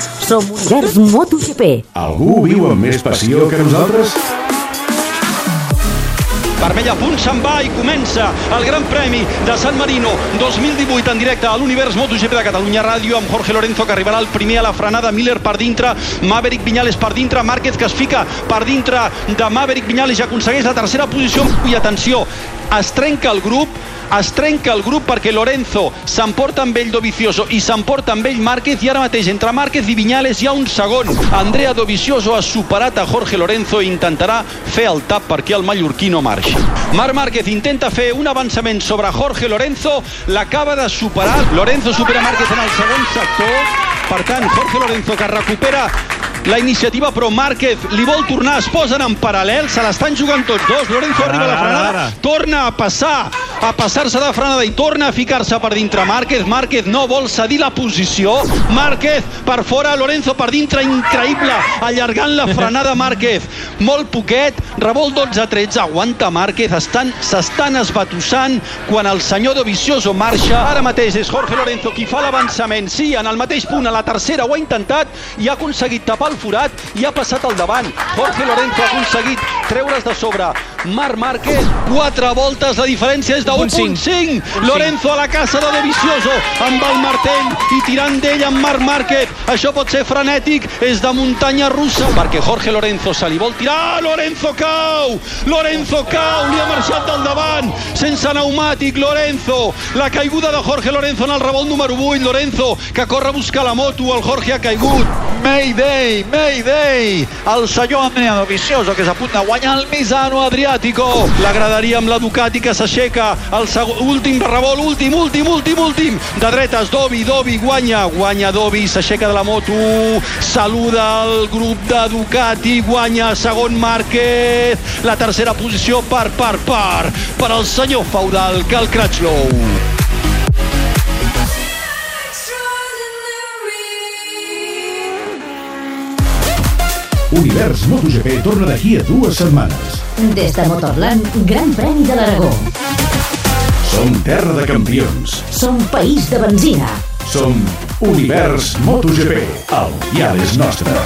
Som Univers MotoGP. Algú viu amb més passió que nosaltres? Vermell a punt se'n va i comença el Gran Premi de San Marino 2018 en directe a l'Univers MotoGP de Catalunya Ràdio amb Jorge Lorenzo que arribarà el primer a la frenada, Miller per dintre Maverick Viñales per dintre, Márquez que es fica per dintre de Maverick Viñales i aconsegueix la tercera posició i atenció, es trenca el grup es trenca el grup perquè Lorenzo s'emporta amb ell Dovizioso i s'emporta amb ell Márquez i ara mateix entre Márquez i Viñales hi ha un segon. Andrea Dovizioso ha superat a Jorge Lorenzo i intentarà fer el tap perquè el mallorquí no marxi. Marc Márquez intenta fer un avançament sobre Jorge Lorenzo, l'acaba de superar. Lorenzo supera Márquez en el segon sector. Per tant, Jorge Lorenzo que recupera la iniciativa, però Márquez li vol tornar, es posen en paral·lel, se l'estan jugant tots dos. Lorenzo arriba a la frenada, torna a passar, a passar-se de frenada i torna a ficar-se per dintre Márquez. Márquez no vol cedir la posició. Márquez per fora, Lorenzo per dintre, increïble, allargant la frenada Márquez. Molt poquet, revolt 12-13, aguanta Márquez, estan s'estan esbatussant quan el senyor Dovizioso marxa. Ara mateix és Jorge Lorenzo qui fa l'avançament. Sí, en el mateix punt, a la tercera ho ha intentat i ha aconseguit tapar el forat i ha passat al davant. Jorge Lorenzo ha aconseguit treure's de sobre Marc Márquez. Quatre voltes, la diferència és de 1.5. Lorenzo a la casa de Dovizioso amb el martell i tirant d'ell amb Marc Márquez. Això pot ser frenètic, és de muntanya russa perquè Jorge Lorenzo se li vol tirar. Lorenzo cau! Lorenzo cau! Li ha marxat del davant sense pneumàtic. Lorenzo! La caiguda de Jorge Lorenzo en el revolt número 8. Lorenzo que corre a buscar la moto. El Jorge ha caigut. Mayday! Mayday! El senyor Andrea Dovizioso que és a punt de guanyar el Misano Adriàtico. La graderia amb la Ducati que s'aixeca. El segon, últim revolt, últim, últim, últim, últim. De dretes, Dovi, Dovi guanya. Guanya Dovi, s'aixeca de la moto. Saluda el grup de Ducati. Guanya segon Márquez. La tercera posició per, per, per, per al senyor feudal Cal Cratchlow. Univers MotoGP torna d'aquí a dues setmanes. Des de Motorland, Gran Premi de l'Aragó. Som terra de campions. Som país de benzina. Som Univers MotoGP. El dial és nostre.